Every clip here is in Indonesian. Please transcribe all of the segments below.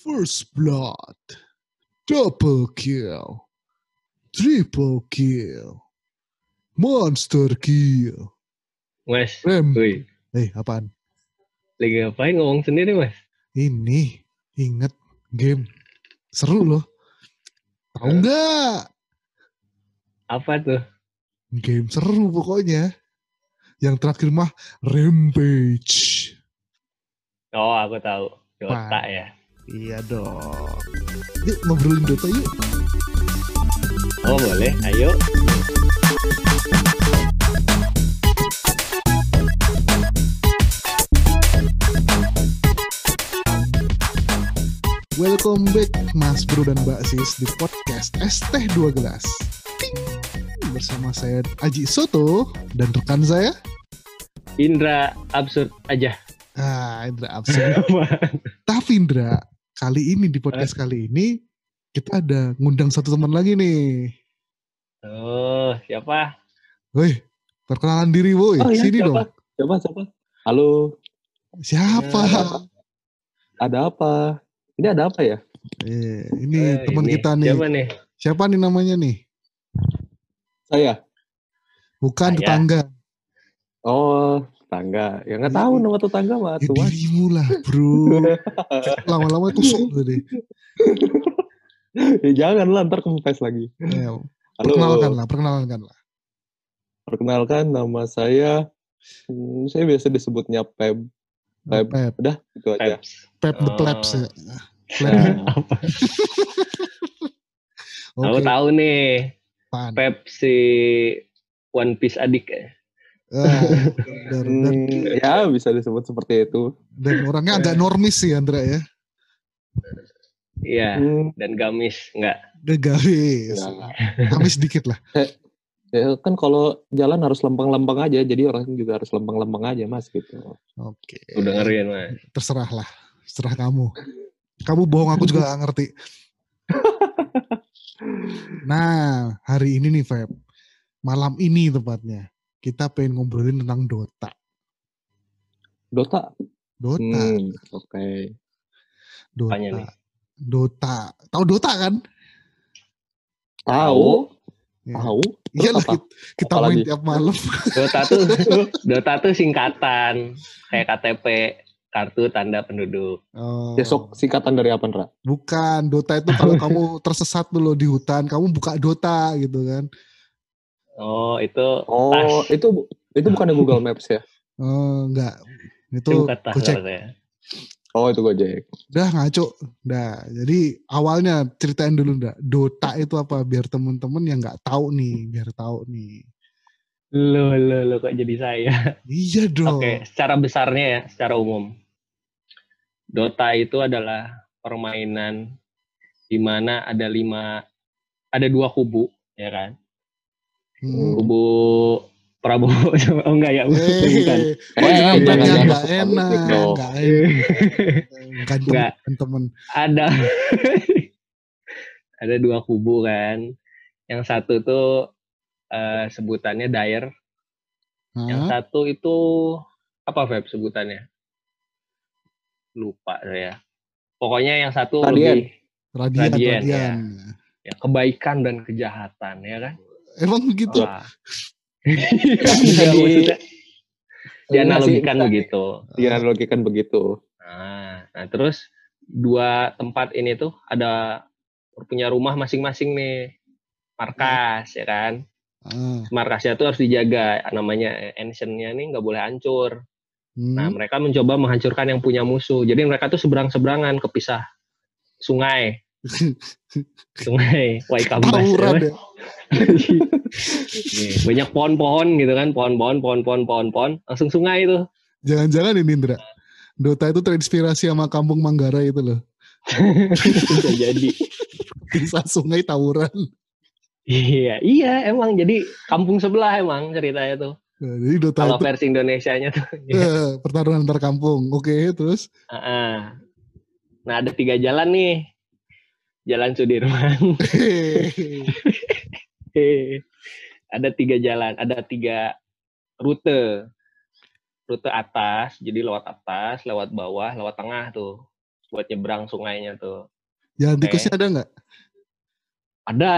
First blood. Double kill. Triple kill. Monster kill. Mas, Rem. woi, Eh, apaan? lagi ngapain ngomong sendiri mas? Ini, inget game. Seru loh. Tahu nggak? Apa tuh? Game seru pokoknya. Yang terakhir mah Rampage. Oh, aku tahu. Dota Wah. ya. Iya dong. Yuk ngobrolin Dota yuk. Oh, boleh. Ayo. Welcome back Mas Bro dan Mbak Sis di podcast Es Teh Dua Gelas. Bersama saya Aji Soto dan rekan saya Indra absurd aja. Ah, Indra Absen. Tapi Indra, kali ini di podcast kali ini kita ada ngundang satu teman lagi nih. oh, siapa? Woi, perkenalan diri woi. Oh iya, Sini siapa? dong. Siapa, siapa? Halo, Siapa? Ya. ada apa? Ini ada apa ya? Eh, ini Eh, teman kita nih. Siapa nih? Siapa nih namanya nih? Saya. Bukan Saya. tetangga. Oh, tetangga. Ya nggak tahu nama tetangga mah Ya dirimu lah bro. Lama-lama tusuk tuh deh. ya jangan lah, ntar kempes lagi. Ya, Halo, perkenalkan lah, perkenalkan lah. perkenalkan nama saya. Hmm, saya biasa disebutnya Peb. Peb. Pep, Udah, itu aja. Pep the Oh. Plebs ya. Nah, Aku Oke, tahu nih. Pep si One Piece adik ya. Ah, benar. dan, ya bisa disebut seperti itu. dan orangnya agak normis sih Andra ya. Iya. Hmm, Dan gamis. Enggak. Udah garis. ya. Amis dikit lah. Ya, kan kalau jalan harus lempeng-lempeng aja, jadi orang juga harus lempeng-lempeng aja mas gitu. Oke. Aku dengerin mas. Terserah lah. Terserah kamu. Kamu bohong aku juga gak ngerti. Nah, hari ini nih Feb. Malam ini tepatnya. Kita pengen ngobrolin tentang Dota. Dota. Dota. Hmm, Oke. Dota. Apanya nih? Dota. Tahu Dota kan? Tahu? Ya. Tahu? Iya lah apa? kita, kita main tiap malam. Dota tuh Dota tuh singkatan kayak KTP kartu tanda penduduk. Oh, Besok singkatan dari apa, Ndra? bukan Dota itu kalau kamu tersesat dulu di hutan, kamu buka Dota gitu kan. Oh itu Oh, tas. itu itu bukannya Google Maps ya? Oh, enggak. Itu Itu bukan tas Gojek. harusnya. Oh, itu Gojek. Udah ngaco. Udah. Jadi awalnya ceritain dulu enggak. Dota itu apa biar temen-temen yang nggak tahu nih, biar tahu nih. Lo lo lo kok jadi saya. Iya dong. Oke, secara besarnya ya, secara umum. Dota itu adalah permainan di mana ada lima, ada dua kubu, ya kan? Hmm. Kubu Prabowo sama, oh enggak ya, bukan. Eh, Eh, jangan, jangan, jangan, jangan nggak masuk enak, politik dong. nggak enak. Ganteng, Nggak. temen. ada ada dua kubu kan. Yang satu tuh eh, sebutannya Dire, yang Hah? satu itu apa Feb sebutannya? Lupa saya. Pokoknya yang satu Radian. lebih Radian, Radian, Radian. ya, kebaikan dan kejahatan ya kan? Emang begitu? Wah. Iya, maksudnya dianalogikan sih, begitu. Dianalogikan begitu. Nah, nah, terus dua tempat ini tuh ada punya rumah masing-masing nih markas ya kan Ah, markasnya tuh harus dijaga namanya ancientnya nih nggak boleh hancur hmm. nah mereka mencoba menghancurkan yang punya musuh jadi mereka tuh seberang-seberangan kepisah sungai sungai Waikambas Tawuran ya. Ya. Nih, banyak pohon-pohon gitu kan pohon-pohon pohon-pohon pohon-pohon langsung sungai itu Jangan-jangan ini Indra. Dota itu terinspirasi sama kampung Manggarai itu loh. bisa jadi Pisah sungai tawuran. iya iya emang jadi kampung sebelah emang ceritanya tuh Nah, jadi Dota kalau itu versi Indonesia-nya tuh eh, pertarungan antar kampung. Oke, terus Heeh. nah ada tiga jalan nih jalan Sudirman ada tiga jalan ada tiga rute rute atas jadi lewat atas lewat bawah lewat tengah tuh buat nyebrang sungainya tuh. Jalan tikusnya ada nggak? Ada,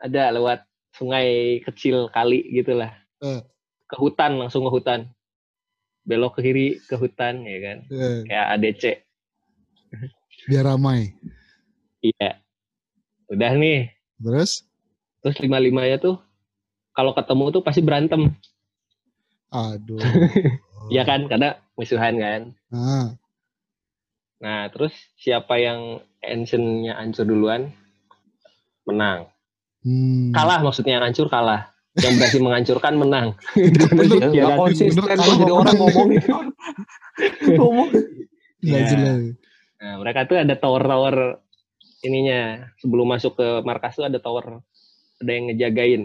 ada lewat sungai kecil kali gitulah. Eh. Ke hutan langsung ke hutan. Belok ke kiri ke hutan ya kan. Eh, Kayak ADC. biar ramai. Iya. Udah nih. Terus? Terus lima-limanya tuh kalau ketemu tuh pasti berantem. Aduh. Iya kan? Karena musuhan kan. Ah, Nah, terus siapa yang ensignnya hancur duluan menang. hmm. Kalah maksudnya yang hancur kalah. Yang berhasil menghancurkan menang. Bener. Ya, Iya kan? konsisten Bener, kok kalau jadi orang. Ngomong. Nggak Iya. jelas. Nah, mereka tuh ada tower-tower ininya. Sebelum masuk ke markas tuh ada tower ada yang ngejagain.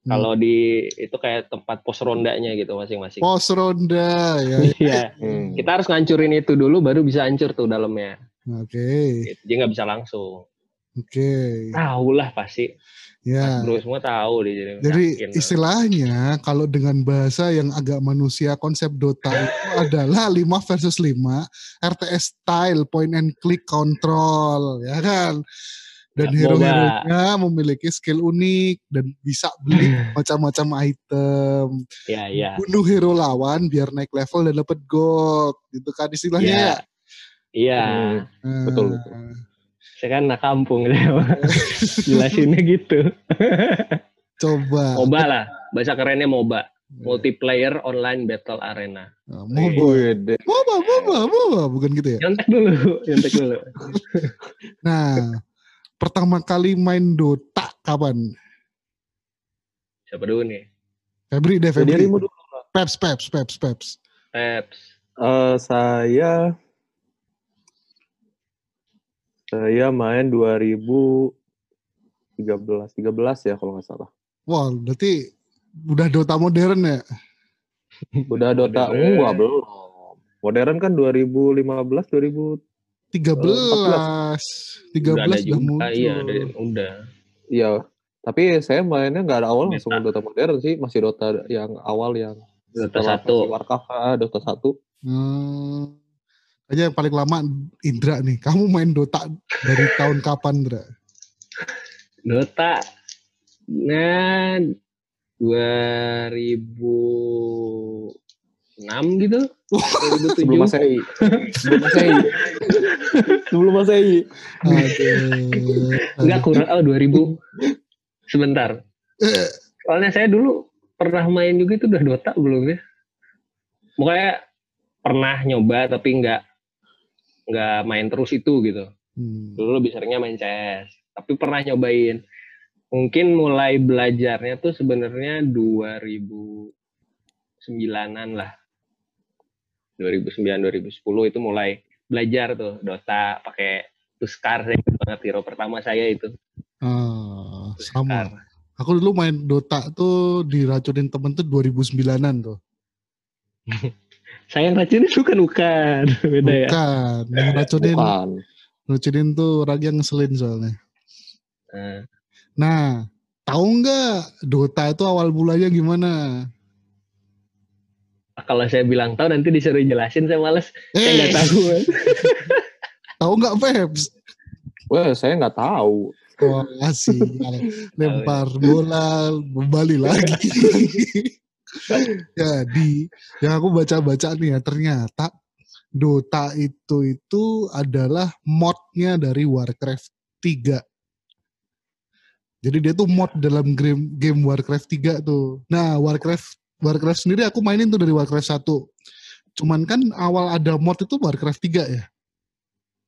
Hmm. Kalau di itu kayak tempat pos rondanya gitu masing-masing. Pos ronda ya. Iya. Hmm. Kita harus ngancurin itu dulu baru bisa hancur tuh dalamnya. Oke. Gitu. Dia nggak bisa langsung. Oke. Tahu lah pasti. Ya. Bro semua tahu dia jadi. Jadi yakin. istilahnya kalau dengan bahasa yang agak manusia konsep Dota itu adalah 5 versus 5 RTS style point and click control ya kan. Dan Ya, hero-heronya memiliki skill unik dan bisa beli macam-macam item. Ya, ya. Bunuh hero lawan biar naik level dan dapat gold. Gitu kan istilahnya Iya. ya. Iya. Hmm. Nah, betul, betul. Saya kan anak kampung. Jelasinnya gitu. Coba. MOBA lah. Bahasa kerennya MOBA. Multiplayer Online Battle Arena. Nah, MOBA. MOBA, MOBA, MOBA, bukan gitu ya? Nyontek dulu, nyontek dulu. Nah, pertama kali main Dota kapan? Siapa dulu nih? Febri deh, Febri. dirimu dulu. Peps, Peps, Peps, Peps. Peps. Eh, saya saya main 2013 13 ya kalau nggak salah. Wah, berarti udah Dota modern ya? Udah Dota Modern. enggak belum. Modern kan 2015 2000 13. 13 Udah ada udah juga, muncul. iya, ada, udah. Iya. Tapi saya mainnya nggak ada awal Beta. langsung Dota modern sih, masih Dota yang awal yang Dota setelah satu. Warcraft ah, Dota 1. Hmm. Aja yang paling lama Indra nih. Kamu main Dota dari tahun kapan, Indra? Dota. Nah, 2006 gitu. 2007. Sebelum Masehi. Sebelum Masehi. Sebelum Masehi. Enggak kurang, oh 2000. Sebentar. Eh, Soalnya saya dulu pernah main juga itu udah Dota belum ya? Pokoknya pernah nyoba tapi nggak nggak main terus itu gitu. hmm. Dulu lebih seringnya main CS. Tapi pernah nyobain. Mungkin mulai belajarnya tuh sebenarnya 2009-an lah. 2009 2010 itu mulai belajar tuh Dota pakai Tuskar saya banget hero pertama saya itu. Ah, Tuskar. sama. Aku dulu main Dota tuh diracunin temen tuh 2009-an tuh. Saya yang racun itu kan bukan. Beda ya. Bukan. Yang racunin, Bukan. racunin tuh orang yang ngeselin soalnya. Nah, Nah, tahu nggak Dota itu awal mulanya gimana? Kalau saya bilang tahu nanti disuruh jelasin saya males. Saya nggak Eh, tahu. tahu nggak Peps? Wah, saya nggak tahu. Wah, sial. Lempar bola, kembali lagi. Jadi, yang aku baca-baca nih ya, ternyata Dota itu itu adalah modnya dari Warcraft 3. Jadi dia tuh mod dalam game, game Warcraft 3 tuh. Nah, Warcraft Warcraft sendiri aku mainin tuh dari Warcraft 1. Cuman kan awal ada mod itu Warcraft 3 ya.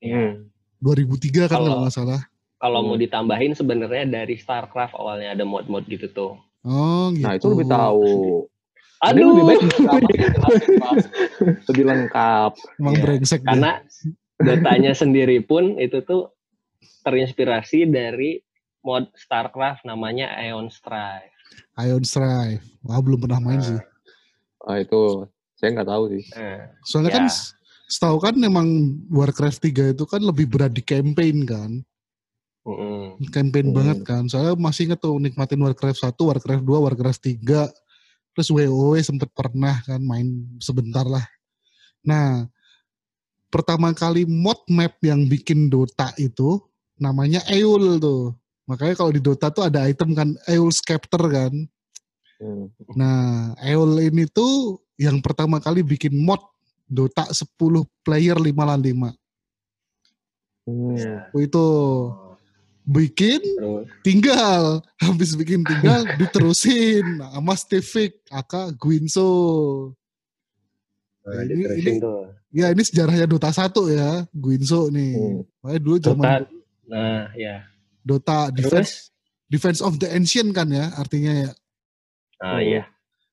Ya. 2003 kan Kalau- kalau nggak salah. Kalau mau Hmm. ditambahin sebenarnya dari StarCraft awalnya ada mod-mod gitu tuh. Oh, gitu. Nah, itu lebih tahu. Aduh, lebih baik lebih lengkap. Emang Iya, brengsek dia. karena Dotanya sendiri pun itu tuh terinspirasi dari mod StarCraft namanya Aeon Strife. Ion Strive. Wah, belum pernah main Nah. sih. Ah, itu saya nggak tahu sih. Nah, Soalnya Ya. kan setahu kan memang Warcraft 3 itu kan lebih berat di campaign kan. mm-mm. Campaign Hmm. banget kan. Saya masih inget tuh nikmatin Warcraft 1, Warcraft 2, Warcraft 3. Terus WoW sempet pernah kan main sebentar lah. Nah, pertama kali mod map yang bikin Dota itu namanya Eul tuh. Makanya kalau di Dota tuh ada item kan Eul Scepter kan. Hmm. Nah, Eul ini tuh yang pertama kali bikin mod Dota 10 player 5 lawan 5. Hmm. Ya. Itu bikin Terus. tinggal habis bikin tinggal diterusin sama Stevik aka Guinso. Nah, Ini- diterusin ini- tuh. Ya ini sejarahnya Dota 1 ya, Guinso nih. Hmm. Makanya dulu zaman Dota. Nah, ya. Dota Terus? Defense Defense of the Ancient kan ya artinya ya. Ah, Hmm. iya.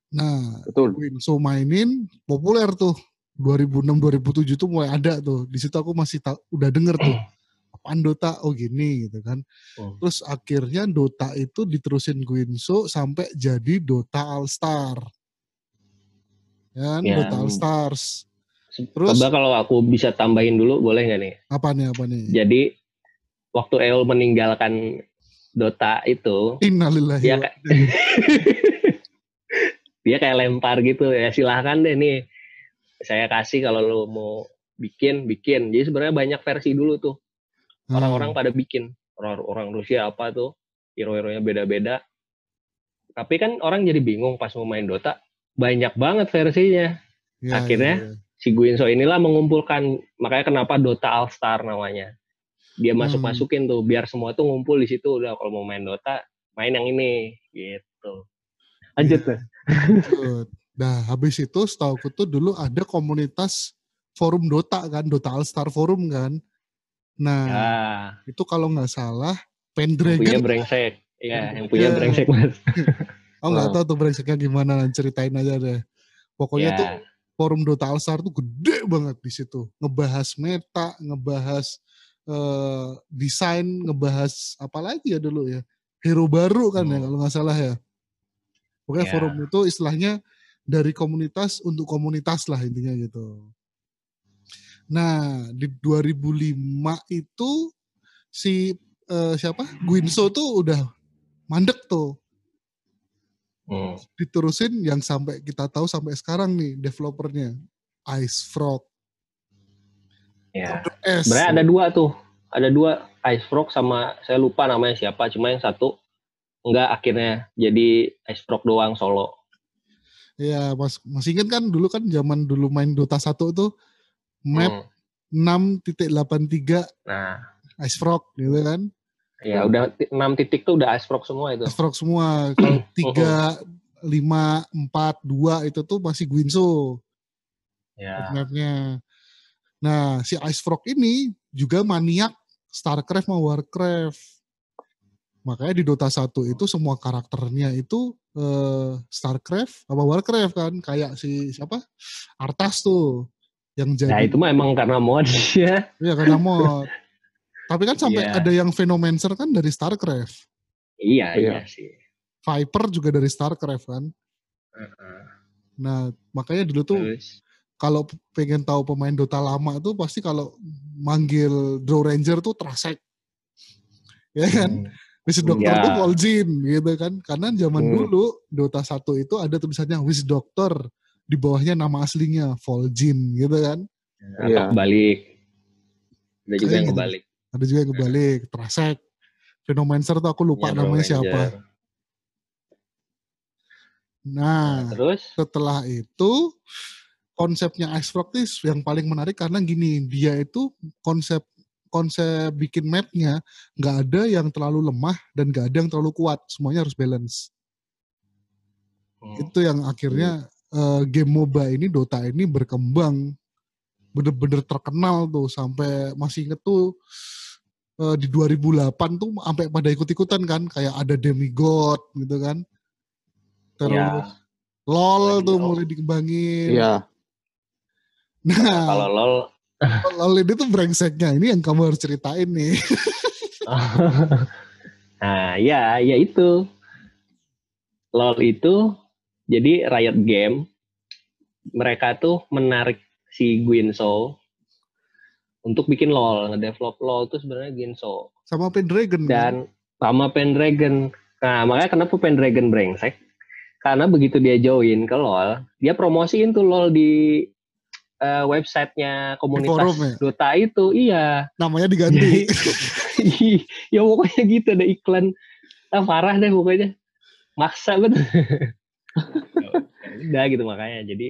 Nah, Betul. Guinso mainin populer tuh 2006 2007 tuh mulai ada tuh. Di situ aku masih ta- udah denger tuh. Apaan Dota? Oh gini gitu kan. Hmm. Terus akhirnya Dota itu diterusin Guinso sampai jadi Dota All Star. Ya kan? Ya. Dota All Stars. Terus? Coba kalau aku bisa tambahin dulu boleh nggak nih? Apa nih apa nih? Jadi waktu Eol meninggalkan Dota itu, Innalillahi dia dia kayak lempar gitu ya silahkan deh nih saya kasih kalau lo mau bikin bikin. Jadi sebenarnya banyak versi dulu tuh. Hmm. orang-orang pada bikin. Orang orang Rusia apa tuh hero-heronya beda-beda. Tapi kan orang jadi bingung pas mau main Dota banyak banget versinya. Ya, akhirnya ya, ya. si Guinso inilah mengumpulkan makanya kenapa Dota All Star namanya dia Hmm. masuk masukin tuh biar semua tuh ngumpul di situ udah kalau mau main Dota main yang ini gitu lanjut tuh. Nah, habis itu setahu tuh dulu ada komunitas forum Dota kan, Dota All Star Forum kan. Nah, ya itu kalau nggak salah yang punya Pendragon, brengsek ya yang punya Iya. brengsek mas oh nggak Oh. tahu tuh brengseknya gimana, ceritain aja deh. Pokoknya Ya. tuh forum Dota All Star tuh gede banget di situ, ngebahas meta, ngebahas eh, desain, ngebahas apa lagi ya dulu ya, hero baru kan ya Hmm. kalau nggak salah ya. Pokoknya Ya. forum itu istilahnya dari komunitas untuk komunitas lah intinya gitu. Nah, di 2005 itu si eh, siapa? Guinso tuh udah mandek tuh. Hmm. Diterusin yang sampai kita tahu sampai sekarang nih developernya Ice Frog. Ya sebenarnya ada dua tuh. Ada dua Ice Frog sama saya lupa namanya siapa cuma yang satu enggak akhirnya jadi Ice Frog doang solo. Ya, mas, masih ingat kan dulu kan zaman dulu main Dota 1 tuh map Hmm. 6.83 nah. Ice Frog gitu kan. ya udah enam titik tuh udah Ice Frog semua itu. Ice Frog semua. Kalau 3 5 4 2 itu tuh masih Guinso. Ya mapnya. Nah, si Ice Frog ini juga maniak StarCraft sama Warcraft. Makanya di Dota 1 itu semua karakternya itu eh, StarCraft sama Warcraft kan. Kayak si siapa? Artas tuh. Yang jadi nah itu mah emang karena mod ya Iya karena mod. Tapi kan sampai Iya. ada yang Phenomancer kan dari StarCraft. iya Iya. iya sih Viper juga dari StarCraft kan. Heeh. Nah, makanya dulu tuh terus kalau pengen tahu pemain Dota lama tuh pasti kalau manggil Draw Ranger tuh Trasek. Ya kan? hmm, Wiz Doctor Ya. tuh Vol'jin gitu kan. Karena zaman Hmm. dulu Dota 1 itu ada tulisannya Wiz Doctor di bawahnya nama aslinya Vol'jin gitu kan. atau Iya. kebalik ada juga yang gitu. kebalik Ada juga yang kebalik, Trasek. Phenomancer tuh aku lupa Iya, Draw namanya Ranger. siapa. Nah, Nah, terus setelah itu konsepnya Ice Frog nih yang paling menarik karena gini dia itu konsep konsep bikin mapnya nggak ada yang terlalu lemah dan nggak ada yang terlalu kuat semuanya harus balance. Hmm, itu yang akhirnya eh, game MOBA ini Dota ini berkembang. Bener-bener terkenal tuh sampai masih inget tuh eh, di 2008 tuh sampai pada ikut-ikutan kan kayak ada demigod gitu kan. Terus ya LOL tuh Lagi, oh. mulai dikembangin. Iya. Nah. Kalau lol. LOL ini tuh brengseknya. Ini yang kamu harus ceritain nih. Nah ya ya itu. Lol itu jadi Riot Game. Mereka tuh menarik si Guinso untuk bikin LOL ngedevelop LOL tuh sebenarnya Guinso. Sama Pendragon kan? dan sama Pendragon. Nah makanya kenapa Pendragon brengsek? Karena begitu dia join ke LOL dia promosiin tuh LOL di eh, websitenya komunitas forum ya? Dota itu iya Namanya diganti. ya pokoknya gitu ada iklan ah, parah deh pokoknya maksa betul udah gitu makanya jadi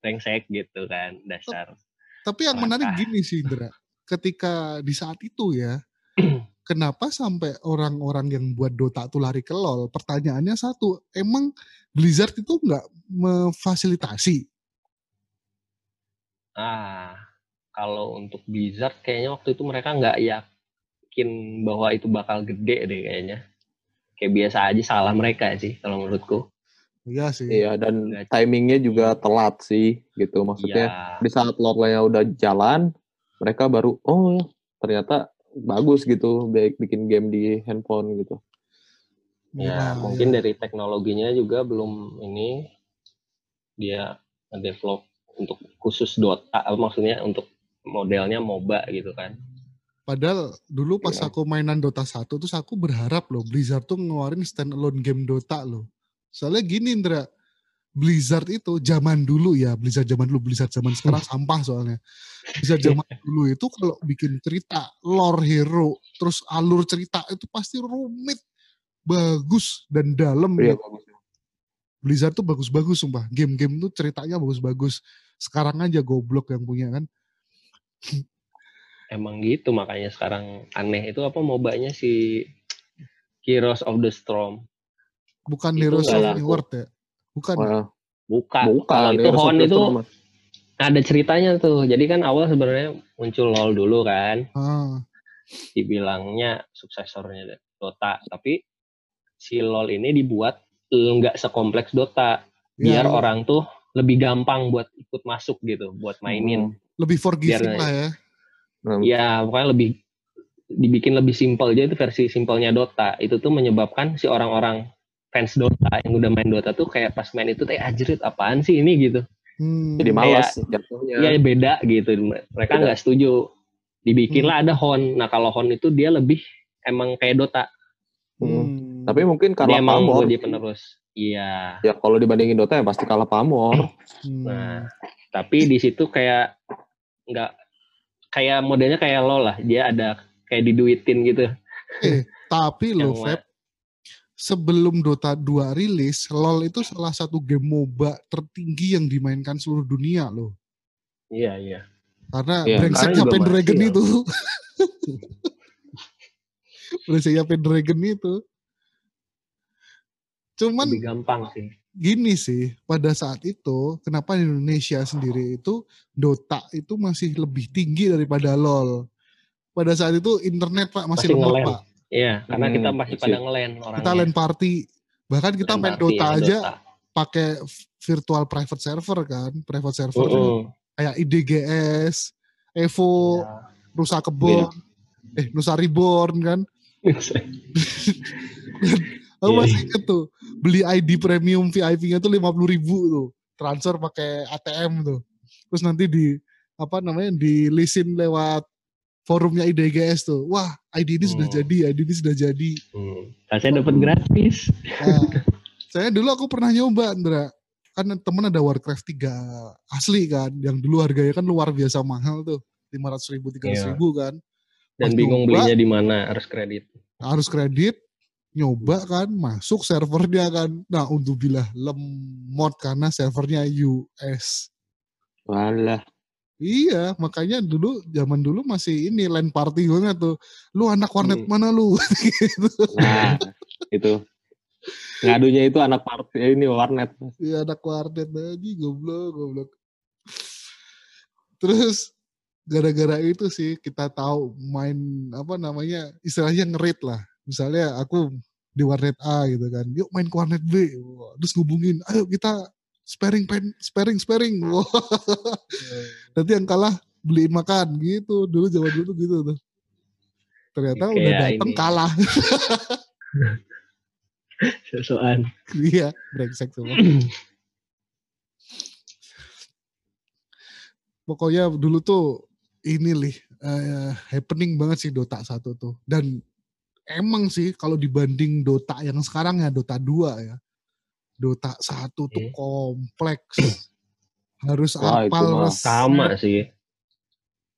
brengsek gitu kan dasar Tapi yang menarik gini sih Indra, ketika di saat itu ya, kenapa sampai orang-orang yang buat Dota tuh lari ke LoL? Pertanyaannya satu, emang Blizzard itu nggak memfasilitasi? Ah kalau untuk Blizzard kayaknya waktu itu mereka nggak yakin bahwa itu bakal gede deh kayaknya kayak biasa aja salah mereka sih kalau menurutku Iya sih. Iya, dan timingnya juga telat sih, gitu. Maksudnya Iya. di saat lore-nya udah jalan, mereka baru, oh ternyata bagus gitu, baik bikin game di handphone gitu. Ya, Nah, mungkin ya. dari teknologinya juga belum ini dia develop untuk khusus Dota, apa maksudnya untuk modelnya MOBA gitu kan. Padahal dulu pas Iya. aku mainan Dota 1 terus aku berharap loh Blizzard tuh ngeluarin standalone game Dota loh. Soalnya gini Indra, Blizzard itu zaman dulu ya, Blizzard zaman dulu, Blizzard zaman sekarang sampah soalnya. Blizzard zaman dulu itu kalau bikin cerita, lore hero, terus alur cerita itu pasti rumit, bagus dan dalam. Iya, bagus. Blizzard tuh bagus-bagus sumpah. Game-game tuh ceritanya bagus-bagus. Sekarang aja goblok yang punya kan. Emang gitu makanya sekarang aneh itu apa MOBA-nya si Heroes of the Storm. Bukan Itu Heroes of. New World ya. Bukan. Wah, Bukan. bukan. Itu Heroes Hon the itu Storm ada ceritanya tuh. Jadi kan awal sebenarnya muncul LoL dulu kan. Ah, dibilangnya suksesornya Dota, tapi si LoL ini dibuat nggak sekompleks Dota, iya, biar iya. orang tuh lebih gampang buat ikut masuk gitu, buat mainin. lebih forgiving biar- lah ya. Hmm. Ya pokoknya lebih dibikin lebih simpel aja itu versi simpelnya Dota. Itu tuh menyebabkan si orang-orang fans Dota yang udah main Dota tuh kayak pas main itu teh ajrit apaan sih ini gitu. Hmm, Jadi malas jatuhnya. Iya beda gitu. Mereka nggak setuju. Dibikinlah ada Hon. Nah kalau Hon itu dia lebih emang kayak Dota. hmm. Tapi mungkin Dia kalah emang pamor. dia penerus. Iya. Ya kalau dibandingin Dota ya pasti kalah pamor. Hmm. Nah, tapi di situ kayak nggak kayak modelnya kayak lo lah. Dia ada kayak diduitin gitu. Eh, tapi lo, Feb, sebelum Dota 2 rilis, LoL itu salah satu game MOBA tertinggi yang dimainkan seluruh dunia loh. Iya, iya. Karena Iya, brengseknya Pendragon itu. brengseknya Pendragon itu. Cuman Lebih gampang sih. gini sih, pada saat itu, kenapa Indonesia sendiri itu Dota itu masih lebih tinggi daripada LoL. Pada saat itu internet Pak masih, Masih lemah. Pak. Iya, karena Hmm, kita masih pada ngelen orangnya. Kita LAN party. Bahkan kita main Dota ya, aja pakai virtual private server kan, private server tuh Mm-mm. kayak IDGS, Evo, Iya. Nusa Kebon, eh Nusa Reborn kan. Aku Iya, masih inget tuh beli ID premium VIP-nya tuh 50 ribu tuh, transfer pakai ATM tuh. Terus nanti di apa namanya di lisin lewat forumnya IDGS tuh. Wah, ID ini sudah Hmm. jadi, ID ini sudah jadi. Hmm. Saya dapat gratis. Nah, saya dulu aku pernah nyoba, Andra. Kan temen ada Warcraft 3 asli kan, yang dulu harganya kan luar biasa mahal tuh. 500 ribu, 300 Iya. ribu kan. Dan Pas bingung nyoba, belinya di mana, harus kredit. Harus kredit, nyoba kan, masuk servernya kan. Nah, untuk bilah lemot karena servernya US. Walah. Iya, makanya dulu zaman dulu masih ini LAN party banget tuh. Lu anak warnet Hmm. mana lu? gitu. Nah, itu. Ngadunya itu anak party eh, ini warnet. Iya anak warnet lagi goblok goblok. Terus gara-gara itu sih kita tahu main apa namanya istilahnya ngerit lah. Misalnya aku di warnet A gitu kan, yuk main ke warnet B. Terus ngubungin, ayo kita sparing pen, sparing sparing. Wah, Nanti yang kalah beliin makan gitu. Dulu zaman dulu gitu tuh. Ternyata udah Kayak dateng ini. kalah. Sosokan. Iya, brengsek semua. pokoknya dulu tuh ini lih eh, happening banget sih Dota 1 tuh dan emang sih kalau dibanding Dota yang sekarang ya Dota 2 ya Dota 1 tuh Hmm. kompleks harus Wah, apal resep. Sama sih.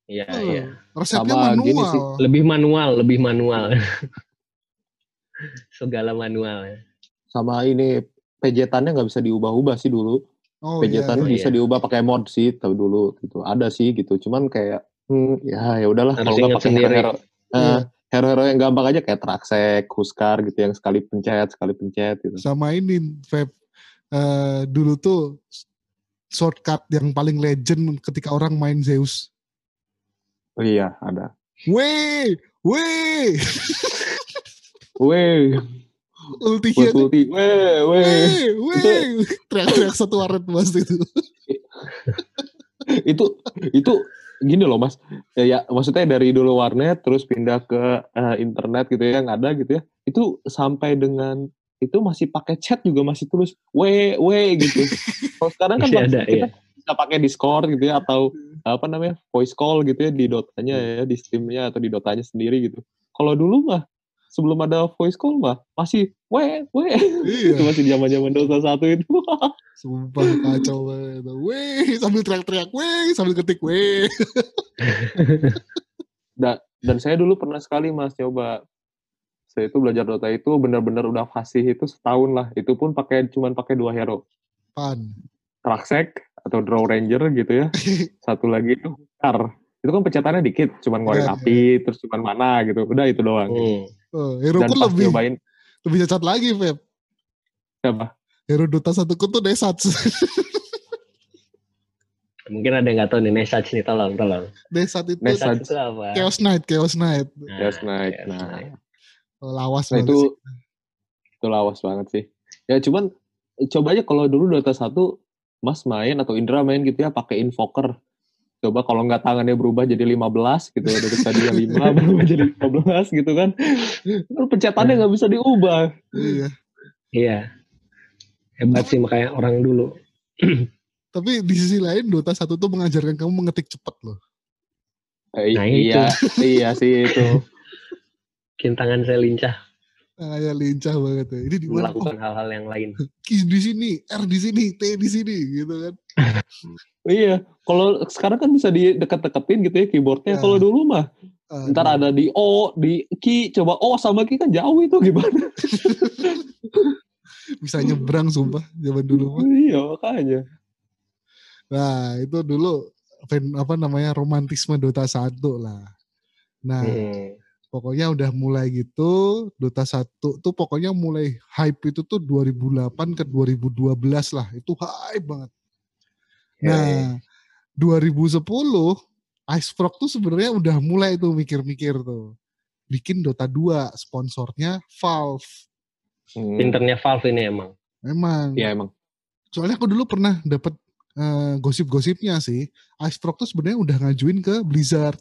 Iya, Eh, iya. Resepnya Sama gini manual. sih. Lebih manual, lebih manual. Segala manual. ya. sama ini pejetannya nggak bisa diubah-ubah sih dulu. Oh iya. Pejetannya iya. bisa diubah pakai mod sih tahu dulu gitu. Ada sih gitu. Cuman kayak hmm, ya ya udahlah kalau nggak pakai sendiri. hero-hero. Iya. Hero-hero yang gampang aja kayak Traxek, Huskar gitu yang sekali pencet, sekali pencet gitu. Sama ini, Feb. Eh, dulu tuh shortcut yang paling legend ketika orang main Zeus. Oh iya, ada. Weh, weh, Weh, ulti buat ulti. Weh, weh. Weh, weh, teriak-teriak satu waret mas itu. itu itu gini loh mas. Ya, ya, maksudnya dari dulu warnet terus pindah ke eh, internet gitu ya yang ada gitu ya itu sampai dengan itu masih pakai chat juga masih terus we we gitu. Kalau sekarang kan Masih ada, kita iya. bisa pakai discord gitu ya atau apa namanya voice call gitu ya di dotanya ya di steamnya atau di dotanya sendiri gitu. Kalau dulu mah sebelum ada voice call mah masih we we itu Iya, masih zaman zaman dota satu itu. Sumpah kacau banget. Weh, sambil teriak-teriak, weh, sambil ketik, weh. dan saya dulu pernah sekali mas coba saya itu belajar Dota itu benar-benar udah fasih itu setahun lah. Itu pun pakai cuman pakai dua hero. Pan. Traxek atau Draw Ranger gitu ya. Satu lagi itu Kar itu kan pencetannya dikit cuman ngeluarin Iya, api terus cuman mana gitu udah itu doang Hmm. Oh, dan heroku pas lebih nyobain lebih cacat lagi, Feb. apa Hero Dota satu tuh Desats. Mungkin ada yang nggak tahu nih Nesach nih, tolong, tolong. Desat itu itu apa? Chaos Knight, Chaos Knight. Nah, Chaos Knight. Chaos Nah. Knight. Lawas nah banget itu sih. itu lawas banget sih ya cuman coba aja kalau dulu Dota satu Mas main atau Indra main gitu ya pakai invoker coba kalau nggak tangannya berubah jadi 15 gitu dari tadinya 5 berubah jadi 15 gitu kan Kan pencetannya nggak bisa diubah Iya. Iya. Hebat sih makanya orang dulu. Tapi di sisi lain Dota satu tuh mengajarkan kamu mengetik cepat loh. Eh, Nah, iya iya sih itu Bikin tangan saya lincah kayak lincah banget ya. Ini di mana? Oh, melakukan hal-hal yang lain. Q di sini, R di sini, T di sini gitu kan. iya kalau sekarang kan bisa di deket-deketin gitu ya keyboardnya Ya. kalau dulu mah Aduh. ntar ada di O di key coba O sama key kan jauh itu gimana bisa nyebrang sumpah zaman dulu mah. iya makanya Nah, itu dulu apa namanya romantisme Dota 1 lah. Nah, Hmm. Pokoknya udah mulai gitu Dota 1 tuh pokoknya mulai hype itu tuh 2008 ke 2012 lah. Itu hype banget. Ya, ya. Nah, 2010 Icefrog tuh sebenarnya udah mulai tuh mikir-mikir tuh. Bikin Dota 2, sponsornya Valve. Hmm, Pinternya Valve ini emang. Memang. iya emang Soalnya aku dulu pernah dapet eh, gosip-gosipnya sih. Icefrog tuh sebenarnya udah ngajuin ke Blizzard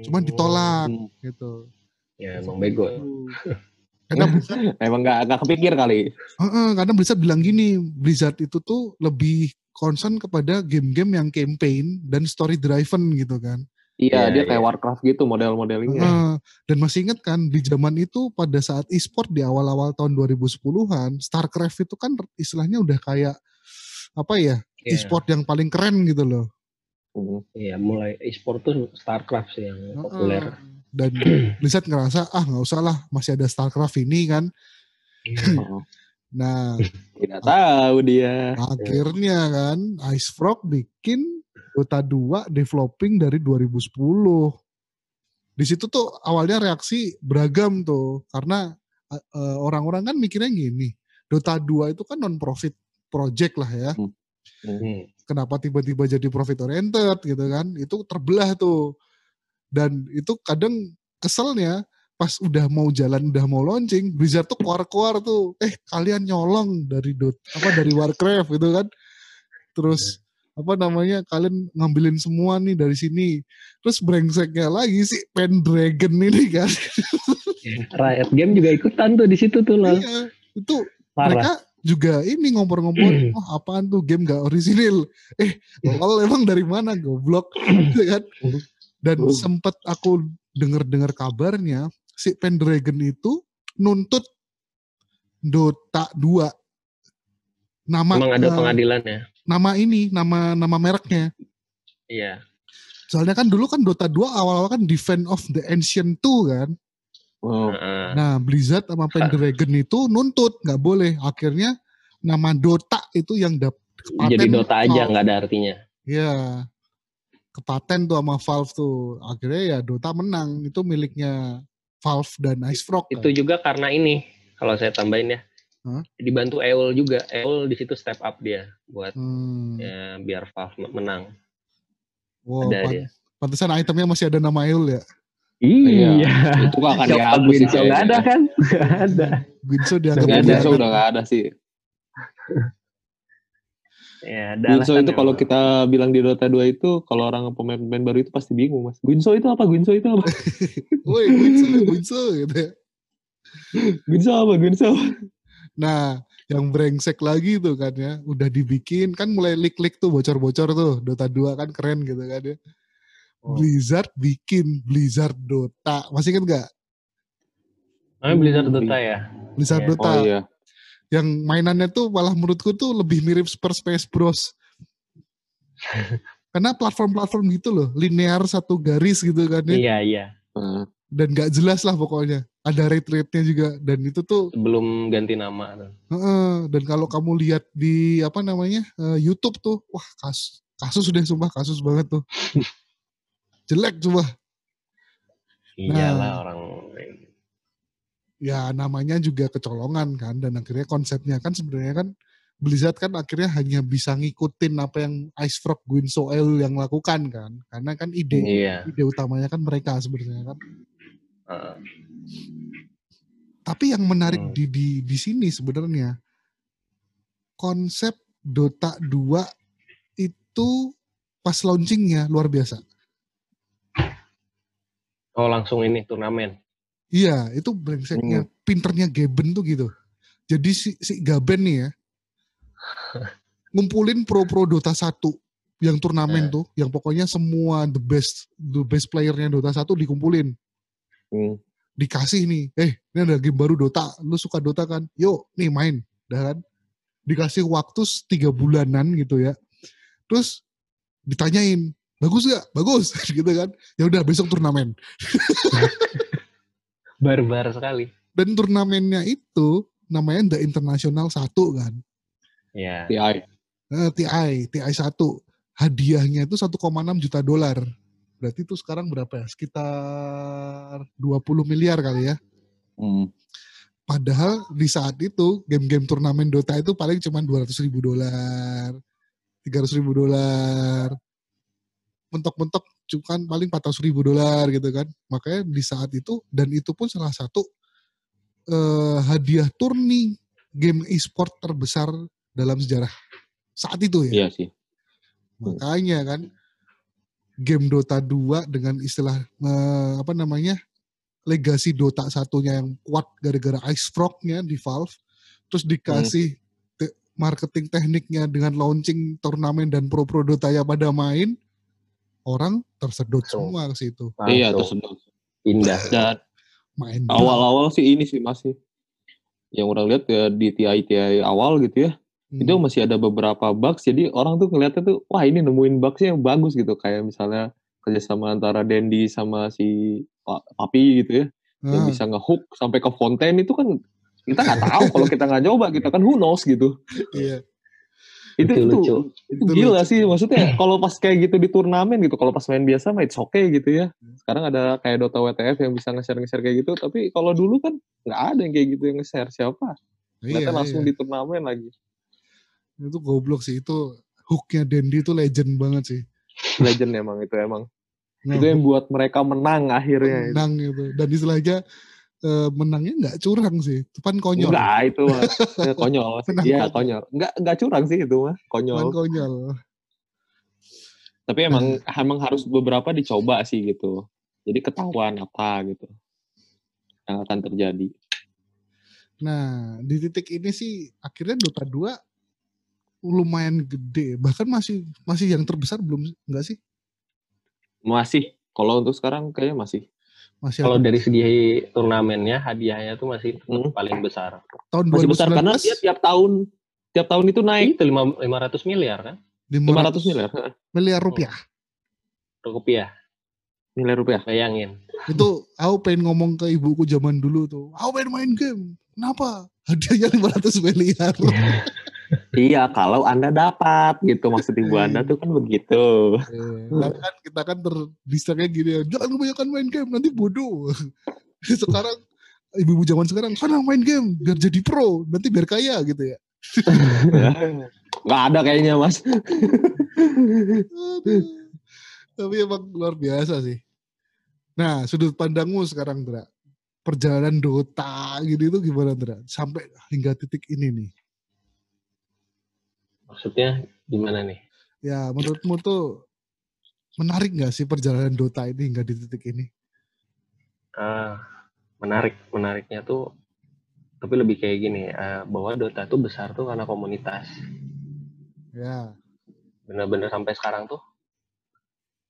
Cuman ditolak. Hmm. gitu. Ya emang bego. Karena Blizzard, emang nggak nggak kepikir kali Heeh, karena Blizzard bilang gini, Blizzard itu tuh lebih concern kepada game-game yang campaign dan story driven gitu kan. iya Iya, dia kayak iya. Warcraft gitu model-modelingnya Heeh. dan masih ingat kan di zaman itu pada saat e-sport di awal-awal tahun 2010-an, StarCraft itu kan istilahnya udah kayak apa ya, Iya. e-sport yang paling keren gitu loh. Hmm. Iya, mulai e-sport tuh Starcraft sih yang Heeh. populer. Dan Blizzard ngerasa ah nggak usah lah masih ada StarCraft ini kan. Oh, Nah tidak tahu dia akhirnya kan Ice Frog bikin Dota 2 developing dari 2010. Di situ tuh awalnya reaksi beragam tuh karena eh, eh, orang-orang kan mikirnya gini, Dota 2 itu kan non profit project lah ya. Hmm. Kenapa tiba-tiba jadi profit oriented gitu kan? Itu terbelah tuh. Dan itu kadang keselnya pas udah mau jalan udah mau launching Blizzard tuh keluar-keluar tuh eh kalian nyolong dari dot apa dari Warcraft gitu kan terus apa namanya kalian ngambilin semua nih dari sini terus brengseknya lagi si Pendragon ini kan Riot Game juga ikutan tuh di situ tuh loh. iya itu Parah. mereka juga ini ngompor-ngompor oh apaan tuh game gak orisinil eh kalau emang dari mana goblok gitu kan dan Uh. sempet aku denger-dengar kabarnya si Pendragon itu nuntut Dota 2 nama Emang ada eh, pengadilannya. nama ini, nama nama mereknya. Iya. Soalnya kan dulu kan Dota 2 awal-awal kan Defend of the Ancient 2 kan. Oh. Nah, Blizzard sama Pendragon itu nuntut nggak boleh. Akhirnya nama Dota itu yang dap Jadi Dota aja nggak ada artinya. Iya. Kepaten tuh sama Valve tuh. Akhirnya ya Dota menang. Itu miliknya Valve dan Ice Frog. Itu kan. juga karena ini kalau saya tambahin ya. Hah? Dibantu EOL juga. EOL di situ step up dia buat Hmm. ya, biar Valve menang. Wow, ada pan- dia. pantesan itemnya masih ada nama Eul ya. Iya. itu gak akan Shop dihapus sih nggak ada kan? Nggak ada. Guinso dianggap Nggak ada, udah gak ada sih. Ya, ada Guinso alasan itu kalau kita bilang di Dota 2 itu, kalau orang pemain-pemain baru itu pasti bingung mas. Guinso itu apa? Guinso itu apa? Woi, Guinso, Guinso gitu ya. Guinso apa? Guinso? Nah, yang brengsek lagi tuh kan ya, udah dibikin kan mulai leak-leak tuh bocor-bocor tuh Dota 2 kan keren gitu kan ya. Oh. Blizzard bikin Blizzard Dota. Masih kan nggak? Namanya Blizzard Dota ya. Blizzard Iya. Dota. Oh iya. Yang mainannya tuh malah menurutku tuh lebih mirip Super Smash Bros. Karena platform-platform gitu loh, linear satu garis gitu kan ya. Iya, iya. Nah, Dan nggak jelas lah pokoknya. Ada rate-rate-nya juga. Dan itu tuh Sebelum ganti nama. tuh. Heeh, dan kalau kamu lihat di apa namanya eh, YouTube tuh, wah kasus kasus sudah sumpah kasus banget tuh. Jelek coba. Iyalah Nah. orang Ya namanya juga kecolongan kan dan akhirnya konsepnya kan sebenarnya kan Blizzard kan akhirnya hanya bisa ngikutin apa yang Ice Frog Guinso El yang lakukan kan. Karena kan ide Iya. ide utamanya kan mereka sebenarnya kan. Heeh. Tapi yang menarik Hmm. di di di sini sebenarnya konsep Dota 2 itu pas launchingnya luar biasa. Oh langsung ini turnamen. Iya, itu brengseknya, pinternya Gaben tuh gitu. Jadi si, si Gaben nih ya, ngumpulin pro-pro Dota 1 yang turnamen Eh. tuh, yang pokoknya semua the best, the best playernya Dota 1 dikumpulin. hmm. Dikasih nih, eh ini ada game baru Dota, lu suka Dota kan? Yuk, nih main. Dah kan? Dikasih waktu tiga bulanan gitu ya. Terus ditanyain, bagus gak? Bagus, gitu kan? Ya udah besok turnamen. Barbar sekali. Dan turnamennya itu namanya The International 1 kan. Ya. TI. Eh, TI, TI 1. Hadiahnya itu 1,6 juta dolar. Berarti itu sekarang berapa ya? Sekitar 20 miliar kali ya. Hmm. Padahal di saat itu game-game turnamen Dota itu paling cuma 200 ribu dolar, 300 ribu dolar. Mentok-mentok cuma kan paling 400 ribu dolar gitu kan. Makanya di saat itu, dan itu pun salah satu eh, hadiah turni game e-sport terbesar dalam sejarah saat itu ya. Iya sih. Makanya kan game Dota 2 dengan istilah eh, apa namanya? legasi Dota satunya yang kuat gara-gara Ice Frog-nya di Valve terus dikasih te- marketing tekniknya dengan launching turnamen dan pro-pro Dota yang pada main orang tersedot Langsung. semua ke situ Iya Langsung tersedot. Pindah. Dan main awal-awal sih ini sih masih yang orang lihat ya di TI TI awal gitu ya Hmm. itu masih ada beberapa bugs jadi orang tuh ngeliatnya tuh wah ini nemuin bugsnya yang bagus gitu kayak misalnya kerjasama antara Dendi sama si Pa- Papi gitu ya yang Ah, bisa ngehook sampai ke fonten itu kan kita nggak tahu kalau kita nggak coba kita kan who knows gitu iya. Itu Lucu, itu, lucu. itu Itu gila lucu. sih maksudnya kalau pas kayak gitu di turnamen gitu kalau pas main biasa mah it's okay gitu ya. Sekarang ada kayak Dota WTF yang bisa nge-share nge-share kayak gitu tapi kalau dulu kan nggak ada yang kayak gitu yang nge-share siapa? Iya, Ternyata langsung iya. di turnamen lagi. Itu goblok sih itu hooknya Dendi itu legend banget sih. Legend emang itu emang. Nah, itu yang buat mereka menang akhirnya. Menang gitu. Dan istilahnya eh, menangnya nggak curang sih depan konyol. Enggak itu mah. Ya, konyol. Iya konyol. enggak enggak curang sih itu mah konyol. Konyol. Tapi emang emang harus beberapa dicoba sih gitu. Jadi ketahuan apa gitu yang akan terjadi. Nah, di titik ini sih akhirnya Dota 2 lumayan gede. Bahkan masih masih yang terbesar belum enggak sih? masih. Kalau untuk sekarang kayaknya masih Masih Kalau ada. dari segi turnamennya hadiahnya tuh masih Hmm. paling besar. tahun masih besar 2019 karena dia tiap tahun tiap tahun itu naik Itu lima- 500 miliar kan? 500 miliar. miliar rupiah. Rupiah, Miliar rupiah. bayangin. Itu aku pengen ngomong ke ibuku zaman dulu tuh. Aku pengen main game. Kenapa? Hadiahnya 500 miliar. Iya, kalau Anda dapat gitu maksud ibu Anda tuh kan begitu. Tapi kan kita kan terdistraknya gini ya. Jangan kebanyakan main game, nanti bodoh. sekarang ibu-ibu zaman sekarang sana main game biar jadi pro, nanti biar kaya gitu ya. Nggak ada kayaknya mas. Tapi emang luar biasa sih. Nah, sudut pandangmu sekarang, Dra. Perjalanan Dota gitu itu gimana, Dra? Sampai hingga titik ini nih. Maksudnya gimana nih? Ya, menurutmu tuh menarik nggak sih perjalanan Dota ini hingga di titik ini? Ah, menarik, menariknya tuh tapi lebih kayak gini, eh, bahwa Dota tuh besar tuh karena komunitas. Ya, Bener-bener sampai sekarang tuh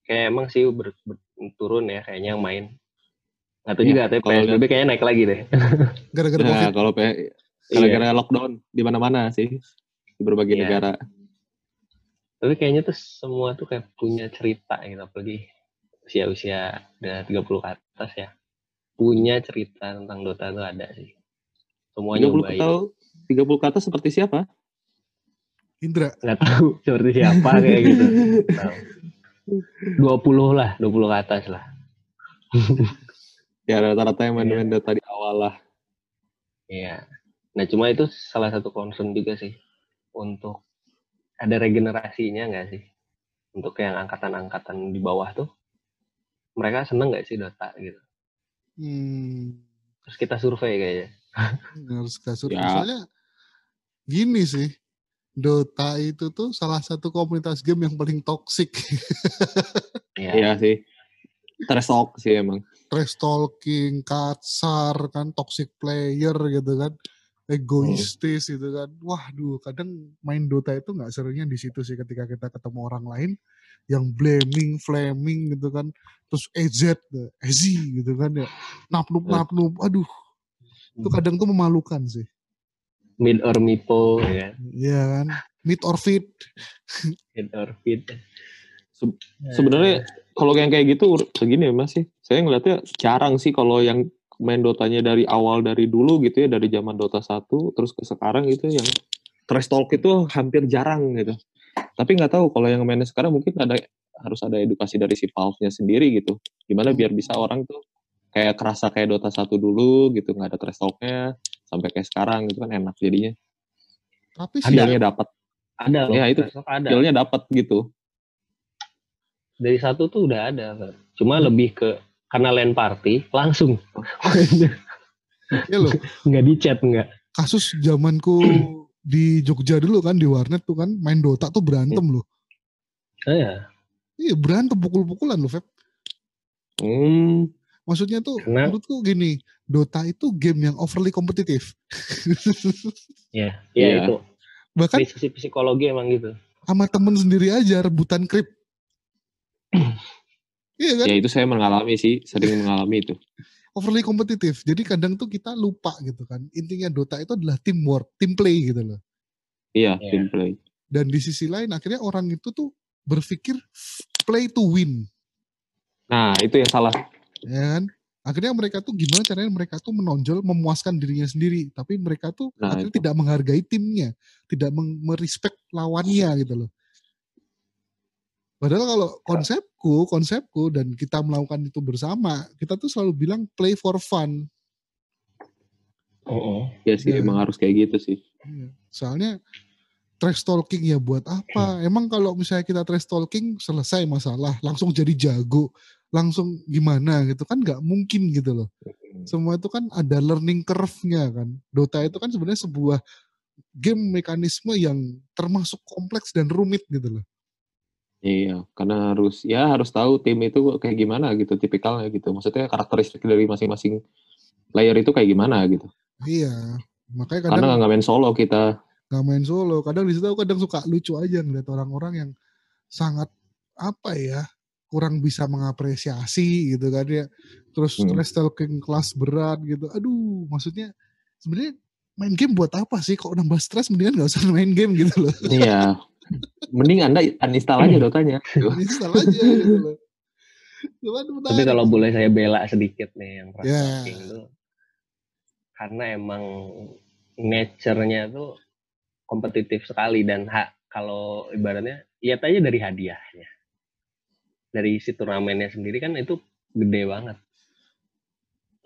kayak emang sih ber, ber- turun ya kayaknya yang main. Tahu Iya, juga, tapi kalau PSBB kayaknya naik lagi deh. gara-gara Nah, COVID. kalau P- Iya. gara-gara lockdown di mana-mana sih di berbagai Iya. negara. Tapi kayaknya tuh semua tuh kayak punya cerita gitu, apalagi usia-usia udah 30 ke atas ya. Punya cerita tentang Dota tuh ada sih. Semua 30 ke tahu 30 ke atas seperti siapa? Indra, Nggak tahu seperti siapa kayak gitu. Tahu. 20 lah, 20 ke atas lah. Ya rata-rata yang main-main Iya. Dota di awal lah. Iya. Nah, cuma itu salah satu concern juga sih untuk ada regenerasinya nggak sih? Untuk yang angkatan-angkatan di bawah tuh, mereka seneng nggak sih Dota gitu? hmm, Terus kita survei kayaknya. harus kasur. Ya. Soalnya gini sih, Dota itu tuh salah satu komunitas game yang paling toksik. Iya. Iya sih. Trash talk sih emang. Trash talking, kasar kan, toxic player gitu kan, egoistis gitu kan. Waduh, kadang main Dota itu nggak serunya di situ sih ketika kita ketemu orang lain yang blaming, flaming gitu kan, terus EZ, EZ gitu kan ya, napnup napnup, aduh, itu kadang tuh memalukan sih. Mid or mipo, ya. Iya kan, meet or fit. Mid or fit. Se- Sebenarnya kalau yang kayak gitu segini ya mas sih. Saya ngeliatnya jarang sih kalau yang main Dotanya dari awal dari dulu gitu ya dari zaman Dota 1 terus ke sekarang gitu yang trash talk itu hampir jarang gitu. Tapi nggak tahu kalau yang mainnya sekarang mungkin ada harus ada edukasi dari si Valve-nya sendiri gitu. Gimana biar bisa orang tuh kayak kerasa kayak Dota 1 dulu gitu nggak ada trash talk-nya sampai kayak sekarang gitu kan enak jadinya. Tapi sih, Skillnya dapat, Ada loh. Ya, itu. skillnya dapat gitu. Dari satu tuh udah ada. Cuma lebih ke karena land party langsung ya loh, nggak di chat nggak. kasus zamanku di Jogja dulu kan di warnet tuh kan main Dota tuh berantem loh. Oh, ya. Iya berantem pukul-pukulan loh Feb. Hmm, Maksudnya tuh Karena- menurutku gini, Dota itu game yang overly kompetitif. Ya, ya Iya. itu. Bahkan Dari sisi psikologi emang gitu. sama temen sendiri aja rebutan krip. Iya kan? ya itu saya mengalami sih, sering mengalami itu. Overly kompetitif. Jadi kadang tuh kita lupa gitu kan. Intinya Dota itu adalah teamwork, team play gitu loh. Iya, Iya. team play. Dan di sisi lain akhirnya orang itu tuh berpikir play to win. Nah, itu yang salah. Ya kan? Akhirnya mereka tuh gimana caranya mereka tuh menonjol, memuaskan dirinya sendiri. Tapi mereka tuh Nah, akhirnya itu. tidak menghargai timnya. Tidak merespek lawannya gitu loh. Padahal kalau konsepku, konsepku dan kita melakukan itu bersama, kita tuh selalu bilang play for fun. Ya sih, Iya. emang harus kayak gitu sih. Iya. Soalnya trash talking ya buat apa? Emang kalau misalnya kita trash talking selesai masalah, langsung jadi jago, langsung gimana gitu kan nggak mungkin gitu loh. Semua itu kan ada learning curve-nya kan. Dota itu kan sebenarnya sebuah game mekanisme yang termasuk kompleks dan rumit gitu loh. Iya, karena harus ya harus tahu tim itu kayak gimana gitu, tipikalnya gitu. Maksudnya karakteristik dari masing-masing player itu kayak gimana gitu. Iya. Makanya kadang Karena nggak main solo kita. nggak main solo. Kadang di situ aku kadang suka lucu aja ngeliat orang-orang yang sangat apa ya kurang bisa mengapresiasi gitu kan ya. Terus Hmm. trash talking kelas berat gitu. Aduh, maksudnya sebenarnya main game buat apa sih? Kok nambah stres mendingan gak usah main game gitu loh. Iya. Mending Anda uninstall aja Dotanya. Install aja gitu loh. Cuman Tapi kalau boleh saya bela sedikit nih yang Ya. Talking tuh karena emang nature-nya tuh kompetitif sekali dan hak kalau ibaratnya lihat aja dari hadiahnya. Dari si turnamennya sendiri kan itu gede banget.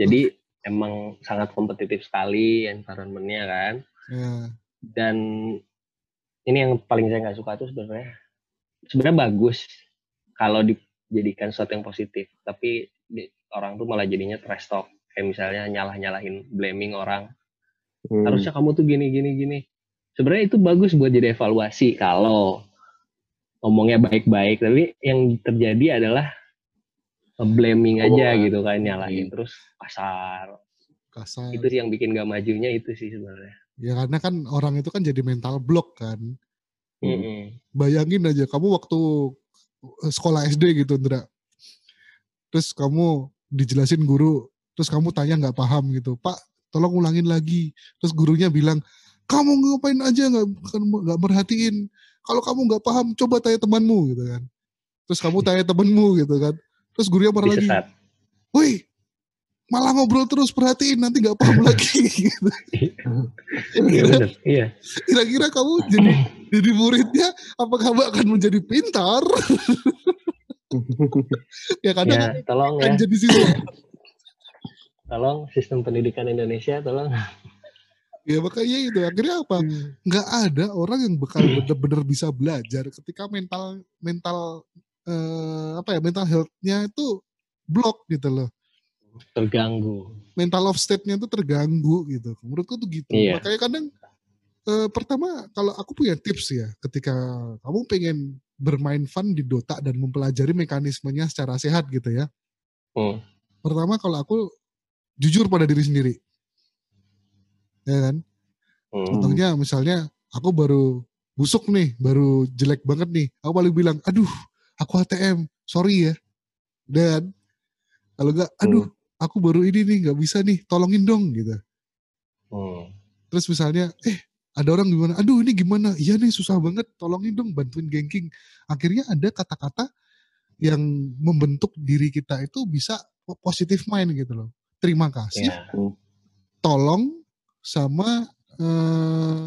Jadi emang sangat kompetitif sekali environment-nya kan. Ya. Dan ini yang paling saya nggak suka tuh sebenarnya. Sebenarnya bagus kalau dijadikan sesuatu yang positif tapi di- orang tuh malah jadinya trash talk. Kayak misalnya nyalah nyalahin blaming orang. Hmm. harusnya kamu tuh gini gini gini. Sebenarnya itu bagus buat jadi evaluasi kalau ngomongnya baik-baik. Tapi yang terjadi adalah blaming aja Oh, gitu kan nyalahin iya. terus kasar. Kasar. itu sih yang bikin gak majunya itu sih sebenarnya Ya karena kan orang itu kan jadi mental block kan. Hmm. Mm-mm. Bayangin aja kamu waktu eh, sekolah SD gitu, Ndra. Terus kamu dijelasin guru, terus kamu tanya nggak paham gitu, Pak, tolong ulangin lagi. Terus gurunya bilang, kamu ngapain aja nggak nggak merhatiin. Kalau kamu nggak paham, coba tanya temanmu gitu kan. Terus kamu tanya temanmu gitu kan. Terus gurunya marah lagi, woi, malah ngobrol terus perhatiin nanti nggak paham lagi. gitu. iya iya Kira-kira kamu jadi jadi muridnya apakah kamu akan menjadi pintar? ya kadang ya tolong kan ya jadi siswa. tolong sistem pendidikan Indonesia tolong Ya makanya itu akhirnya apa? Nggak ada orang yang bakal bener-bener bisa belajar ketika mental mental eh, apa ya mental health-nya itu block gitu loh. Terganggu Mental of state-nya itu terganggu gitu. Menurutku tuh gitu. Iya. Makanya kadang eh, pertama kalau aku punya tips ya ketika kamu pengen bermain fun di Dota dan mempelajari mekanismenya secara sehat gitu ya. Hmm. Pertama kalau aku jujur pada diri sendiri. Ya kan? Hmm. Contohnya misalnya aku baru busuk nih, baru jelek banget nih. Aku paling bilang, aduh aku HTM, sorry ya. Dan kalau enggak, aduh aku baru ini nih nggak bisa nih, tolongin dong gitu. Hmm. Terus misalnya, eh ada orang gimana, aduh ini gimana, iya nih susah banget, tolongin dong bantuin ganking. Akhirnya ada kata-kata yang membentuk diri kita itu bisa positif mind gitu loh. Terima kasih, ya tolong sama eh,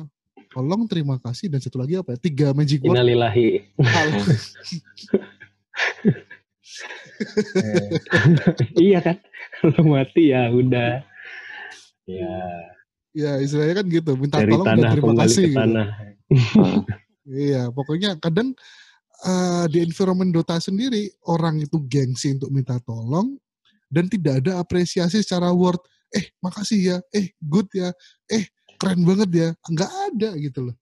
tolong terima kasih dan satu lagi apa ya tiga magic word innalillahi iya kan? Kalau mati ya udah. Ya. Ya istilahnya kan gitu minta dari tolong dan tanah terima kasih ke gitu. tanah. Iya pokoknya kadang eh, di environment Dota sendiri orang itu gengsi untuk minta tolong dan tidak ada apresiasi secara word eh makasih ya. Eh good ya. Eh keren banget ya. Nggak ada gitu loh.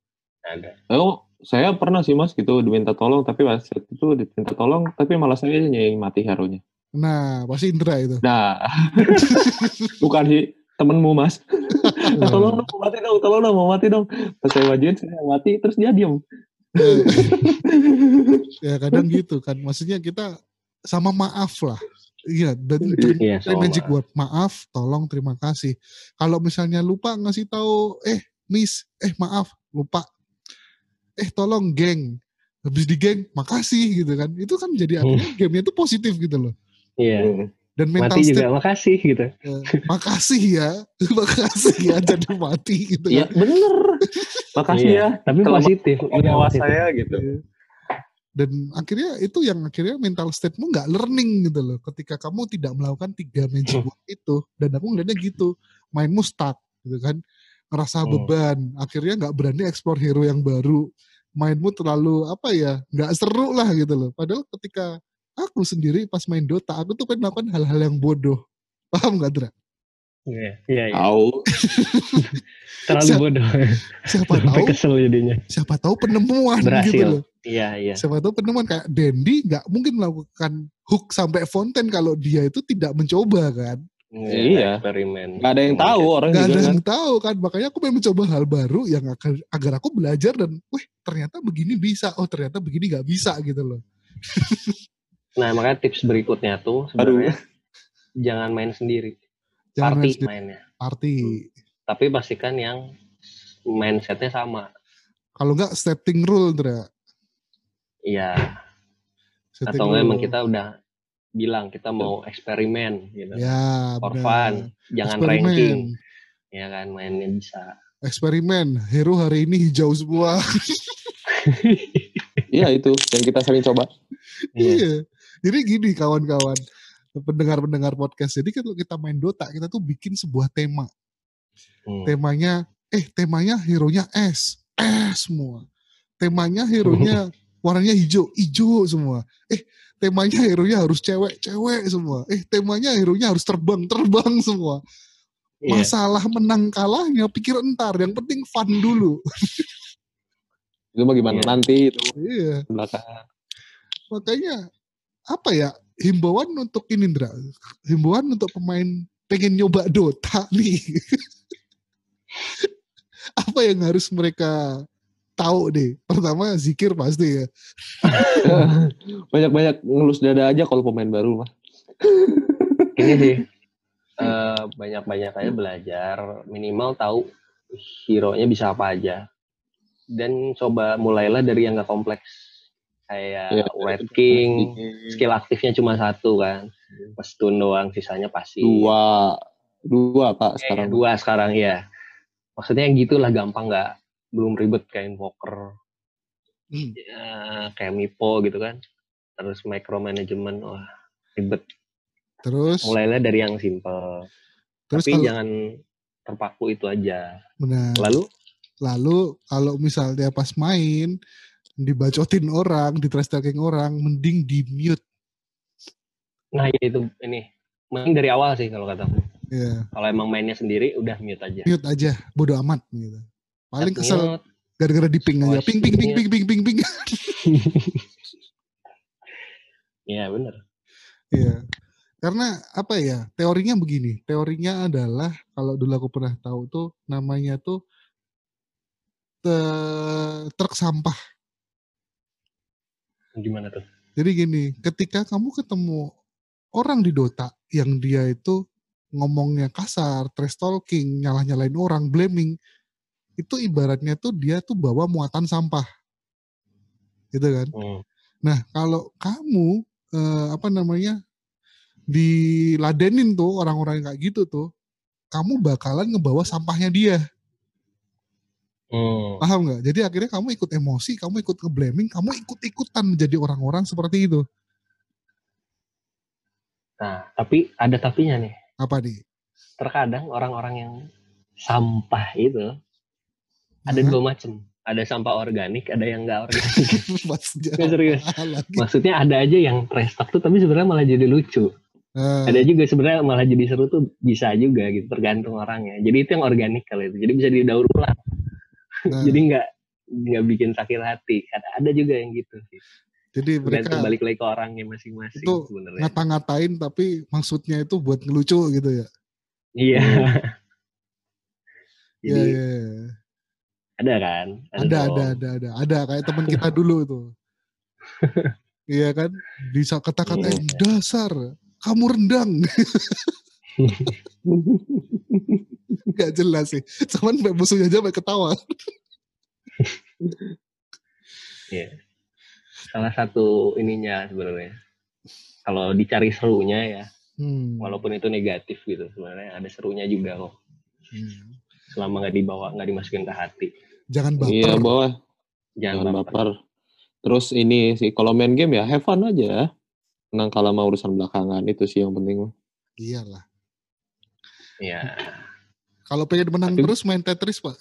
Ada. Oh, saya pernah sih mas gitu diminta tolong tapi pas saat itu diminta tolong tapi malah saya yang mati hero-nya. nah pasti Indra itu. Nah, bukan sih temenmu mas. tolong dong, mau mati dong, tolong dong, mau mati dong. Pas saya wajian saya mati, terus dia diem. Eh, ya kadang gitu kan. Maksudnya kita sama maaf lah. Iya dan iya Saya magic word. Maaf tolong terima kasih. Kalau misalnya lupa ngasih tahu eh miss eh maaf lupa eh tolong geng. Habis di geng makasih gitu kan. Itu kan jadi artinya gamenya itu positif gitu loh. Iya. Dan mental mati state juga makasih gitu. Eh, makasih ya. Makasih ya jadi mati gitu Iya kan. bener. Makasih Iya, ya. tapi Selamat positif. iya, nyawa positif. saya gitu. dan akhirnya itu yang akhirnya mental state-mu nggak learning gitu loh. Ketika kamu tidak melakukan tiga magic word itu dan aku ngeliatnya gitu mainmu stuck gitu kan ngerasa Hmm. beban akhirnya nggak berani explore hero yang baru mainmu terlalu apa ya nggak seru lah gitu loh padahal ketika aku sendiri pas main Dota aku tuh pengen melakukan hal-hal yang bodoh paham gak Dra? iya iya iya. Tahu. terlalu Siap- bodoh siapa tahu kesel jadinya siapa tahu penemuan gitu Berhasil. loh iya iya siapa tahu penemuan kayak Dendi nggak mungkin melakukan hook sampai fonten kalau dia itu tidak mencoba kan Iya. eksperimen Gak ada yang tahu orang nggak juga ada kan. yang tahu kan makanya aku pengen mencoba hal baru yang akan agar aku belajar dan wih ternyata begini bisa oh ternyata begini nggak bisa gitu loh nah makanya tips berikutnya tuh sebenarnya jangan main sendiri Jangan party main sendiri. mainnya party tapi pastikan yang mindsetnya sama. Kalau nggak setting rule, Dra. Iya. Setting Atau enggak emang kita udah bilang kita mau eksperimen gitu. Ya, For benar. fun, jangan Eksperimen. ranking. Ya kan mainnya bisa. Eksperimen. Hero hari ini hijau semua. Iya itu yang kita sering coba. Iya. Iya. Jadi gini kawan-kawan, pendengar-pendengar podcast. Jadi kalau kita main Dota, kita tuh bikin sebuah tema. Hmm. Temanya, eh temanya hero-nya S, S semua. Temanya hero-nya warnanya hijau, hijau semua. Eh temanya hero-nya harus cewek, cewek semua. Eh temanya hero-nya harus terbang, terbang semua. Iya. Masalah menang kalahnya pikir entar, yang penting fun dulu. Itu mah gimana Iya. nanti itu Iya. belakang. makanya apa ya himbauan untuk ini Indra himbauan untuk pemain pengen nyoba Dota nih apa yang harus mereka tahu deh pertama zikir pasti ya Banyak-banyak ngelus dada aja kalau pemain baru mah. Ini sih eh, banyak-banyak aja belajar, minimal tahu hero-nya bisa apa aja. Dan coba mulailah dari yang nggak kompleks. Kayak Iya. Red King, skill aktifnya cuma satu kan. Stun doang, sisanya pasti. Dua. Dua Eh, pak sekarang. dua sekarang ya. Maksudnya yang gitulah gampang nggak belum ribet kayak invoker, Hmm. ya, kayak Mipo gitu kan. Terus micromanagement, wah ribet. terus Mulailah dari yang simple. terus Tapi kalau jangan terpaku itu aja. benar Lalu lalu kalau misalnya pas main dibacotin orang di trash talking orang mending di mute Nah ya itu ini mending dari awal sih kalau kataku. ya Kalau emang mainnya sendiri udah mute aja. mute aja bodo amat gitu paling kesel gara-gara di ping aja Voice ping ping ping ping ping ping ping Iya bener. Iya. Karena apa ya? Teorinya begini. Teorinya adalah kalau dulu aku pernah tahu tuh namanya tuh te- truk sampah. Gimana tuh? Jadi gini, ketika kamu ketemu orang di Dota yang dia itu ngomongnya kasar, trash talking, nyalah-nyalain orang, blaming, itu ibaratnya tuh dia tuh bawa muatan sampah. Gitu kan? Hmm. Nah, kalau kamu eh, apa namanya diladenin tuh orang-orang yang kayak gitu tuh, kamu bakalan ngebawa sampahnya dia, Hmm. paham nggak? Jadi akhirnya kamu ikut emosi, kamu ikut nge-blaming, kamu ikut-ikutan menjadi orang-orang seperti itu. Nah tapi ada tapinya nih. Apa nih? Terkadang orang-orang yang sampah itu ada Hah? dua macam. Ada sampah organik, ada yang nggak organik. Maksudnya serius. Maksudnya ada aja yang trash talk tuh tapi sebenarnya malah jadi lucu. Nah, Ada juga sebenarnya malah jadi seru tuh bisa juga gitu tergantung orangnya. Jadi itu yang organik kali itu. Jadi bisa didaur ulang. nah, Jadi nggak nggak bikin sakit hati. Ada, ada juga yang gitu sih. jadi mereka balik lagi ke orangnya masing-masing itu sebenarnya. ngata-ngatain tapi maksudnya itu buat ngelucu gitu ya. Iya. Iya, Jadi iya, iya. Ada kan? ada ada ada ada ada kayak teman kita dulu tuh iya kan bisa kata-katain Iya. dasar kamu rendang nggak jelas sih cuman musuhnya aja ketawa Iya. Salah satu ininya sebenarnya. Kalau dicari serunya ya, hmm. walaupun itu negatif gitu, sebenarnya ada serunya juga kok. Hmm. Selama nggak dibawa, nggak dimasukin ke hati. Jangan baper Iya bawah. Jangan, Jangan baper. baper. Terus ini sih kalau main game ya have fun aja. Menang kalah mah urusan belakangan itu sih yang penting. iyalah Iya. kalau pengen menang Tapi- terus main Tetris pak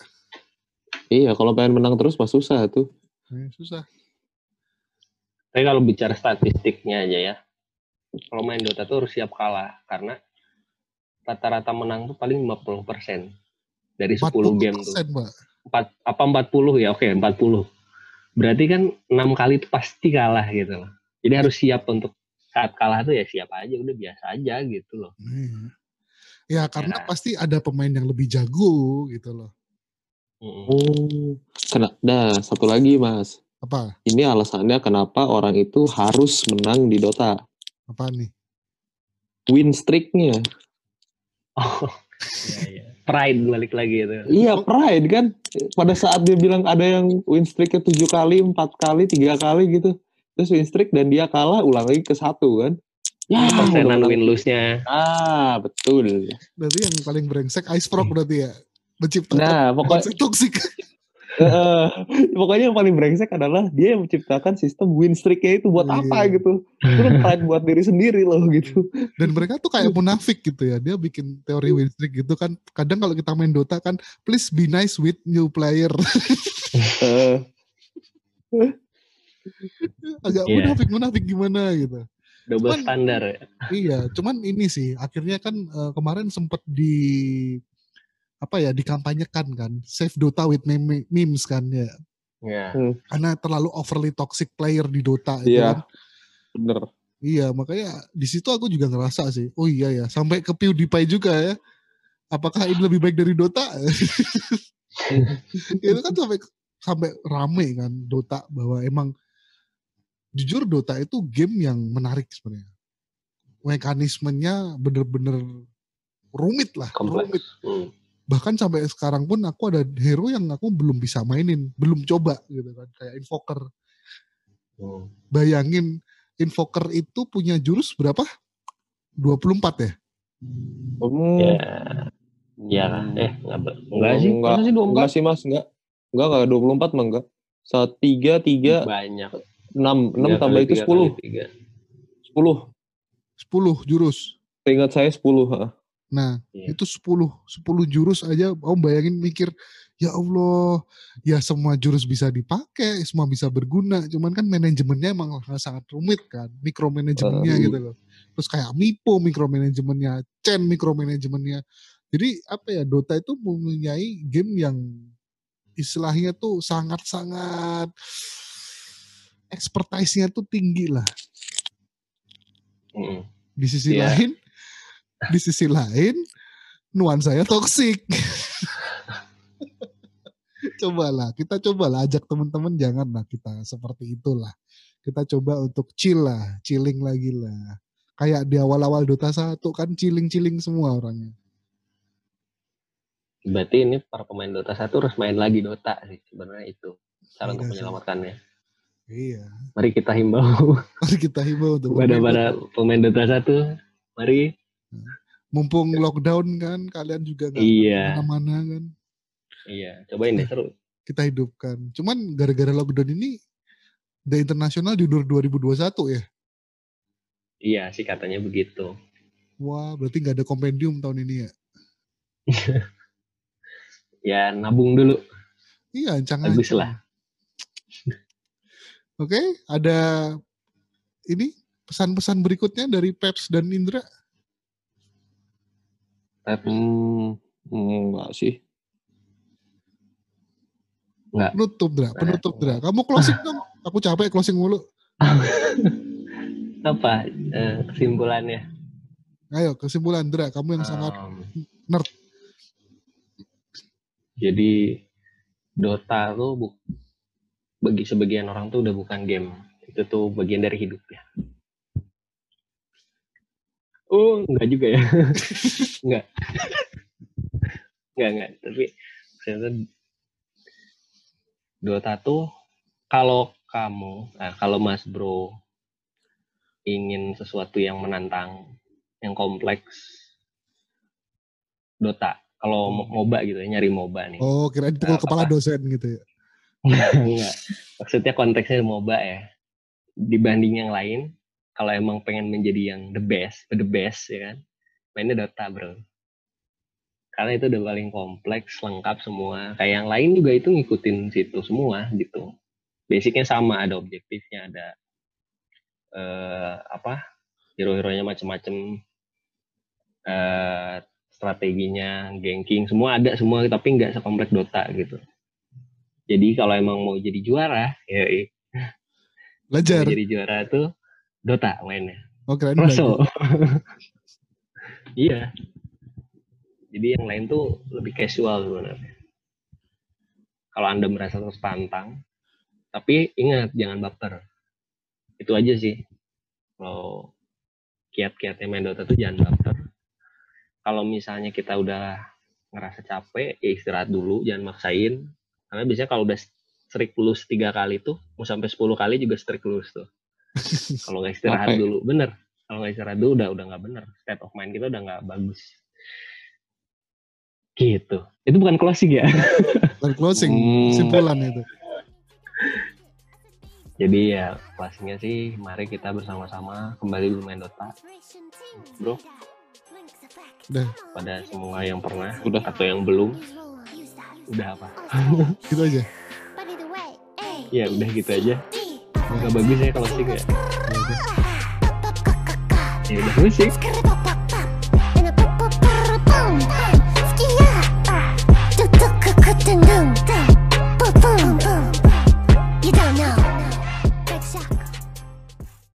Iya kalau pengen menang terus mah susah tuh. Eh, susah Tapi kalau bicara statistiknya aja ya, kalau main Dota tuh harus siap kalah karena rata-rata menang tuh paling 50% dari 10 game tuh. 40% mbak Empat, apa 40 ya? Oke, 40. Berarti kan 6 kali itu pasti kalah gitu loh. Jadi harus siap untuk saat kalah tuh ya siap aja, udah biasa aja gitu loh. Iya. ya karena Ya. pasti ada pemain yang lebih jago gitu loh. Oh. Kena, nah satu lagi mas. apa Ini alasannya kenapa orang itu harus menang di Dota. apa nih Win streaknya. Oh, iya, iya. Pride balik lagi itu. Iya pride kan. Pada saat dia bilang ada yang win streaknya tujuh kali, empat kali, tiga kali gitu. Terus win streak dan dia kalah ulang lagi ke satu kan. Ya, Persenan win lose-nya. Ah betul. Berarti yang paling brengsek Ice Frog berarti ya. Menciptakan Nah pokok, mindset eh, pokoknya yang paling brengsek adalah dia yang menciptakan sistem win streaknya itu buat Iya. apa gitu. Itu kan pride buat diri sendiri loh gitu. Dan mereka tuh kayak munafik gitu ya. Dia bikin teori win streak gitu kan. Kadang kalau kita main Dota kan, please be nice with new player. Eh, Agak Iya. munafik munafik gimana gitu. Double Cuman- standar ya. Iya, cuman ini sih akhirnya kan eh, kemarin sempet di apa ya dikampanyekan kan save Dota with meme- memes kan ya Ya. karena terlalu overly toxic player di Dota itu Iya. kan. bener. Iya, makanya di situ aku juga ngerasa sih. Oh iya ya, sampai ke PewDiePie juga ya. Apakah ini lebih baik dari Dota? itu kan sampai sampai rame kan Dota bahwa emang jujur Dota itu game yang menarik sebenarnya. Mekanismenya bener-bener rumit lah, Kompleks. rumit. Hmm. Bahkan sampai sekarang pun aku ada hero yang aku belum bisa mainin, belum coba gitu kan, kayak Invoker. Hmm. Bayangin Invoker itu punya jurus berapa? 24 ya? Hmm, Ya. Ya, eh enggak, enggak sih. Enggak, Masa sih 24? enggak sih mas, enggak. Enggak, enggak 24 mah enggak. Saat 3, 3, banyak. 6, 6 Tiga tambah itu tiga 10. kali tiga. 10. 10 jurus. Seingat saya 10. Nah, Iya. itu 10 10 jurus aja om bayangin mikir ya Allah, ya semua jurus bisa dipakai, semua bisa berguna, cuman kan manajemennya emang sangat rumit kan, mikromanajemennya Um. gitu loh. Terus kayak Mipo mikromanajemennya, Chen mikromanajemennya. Jadi apa ya Dota itu mempunyai game yang istilahnya tuh sangat-sangat expertise-nya tuh tinggi lah. Hmm. Di sisi Iya. lain, di sisi lain nuansanya toksik. cobalah, kita cobalah ajak teman-teman janganlah kita seperti itulah. Kita coba untuk chill lah, chilling lagi lah. Kayak di awal-awal Dota 1 kan chilling-chilling semua orangnya. Berarti ini para pemain Dota 1 harus main lagi Dota sih sebenarnya itu cara untuk Iya sih. menyelamatkannya. Iya. Mari kita himbau Mari kita himbau untuk pemain para pemain Dota 1. Mari. Mumpung lockdown kan kalian juga nggak Iya. mana-mana kan Iya, cobain deh seru. kita hidupkan. Cuman gara-gara lockdown ini The International diundur 2021 ya. Iya sih katanya begitu. Wah, berarti nggak ada kompendium tahun ini ya. Ya nabung dulu. Iya, ancang Bagus ancang. lah. Oke, ada ini pesan-pesan berikutnya dari Peps dan Indra. Hmm, enggak sih. Penutup, Dra. Penutup, Dra. Kamu closing dong. Aku capek closing mulu. Apa eh, kesimpulannya? Ayo, kesimpulan, Dra. Kamu yang sangat Um, nerd. Jadi Dota tuh bu- bagi sebagian orang tuh udah bukan game. Itu tuh bagian dari hidupnya. Oh, enggak juga ya. enggak. enggak, enggak. Tapi ternyata Dota tuh kalau kamu, nah, kalau Mas Bro ingin sesuatu yang menantang, yang kompleks, Dota. Kalau mo- MOBA gitu ya, nyari MOBA nih. Oh, kirain pukul Nah, kepala dosen gitu ya. Enggak. Maksudnya konteksnya MOBA ya. Dibanding yang lain, kalau emang pengen menjadi yang the best, the best ya kan, mainnya Dota bro. Karena itu udah paling kompleks, lengkap semua. Kayak yang lain juga itu ngikutin situ semua gitu. Basicnya sama, ada objektifnya, ada eh apa hero-heronya macem-macem, eh strateginya, ganking, semua ada semua, tapi nggak sekompleks Dota gitu. Jadi kalau emang mau jadi juara, ya Belajar. jadi juara tuh Dota mainnya. Oh, belajar. Rosso. iya. Jadi yang lain tuh lebih casual sebenarnya. Kalau Anda merasa tertantang, tapi ingat jangan baper. Itu aja sih. Kalau kiat-kiatnya main Dota tuh jangan baper. Kalau misalnya kita udah ngerasa capek ya istirahat dulu jangan maksain karena biasanya kalau udah strict lose tiga kali tuh mau sampai 10 kali juga strict lose tuh kalau nggak istirahat Oke. dulu bener kalau nggak istirahat dulu udah udah nggak bener state of mind kita udah nggak bagus gitu itu bukan closing ya Dan closing, Hmm. simpulan itu. jadi ya closingnya sih mari kita bersama-sama kembali bermain Dota bro Udah. pada semua yang pernah Udah. atau yang belum udah apa Gitu aja. ya udah gitu aja nggak bagus ya ya Ya udah. ya udah musik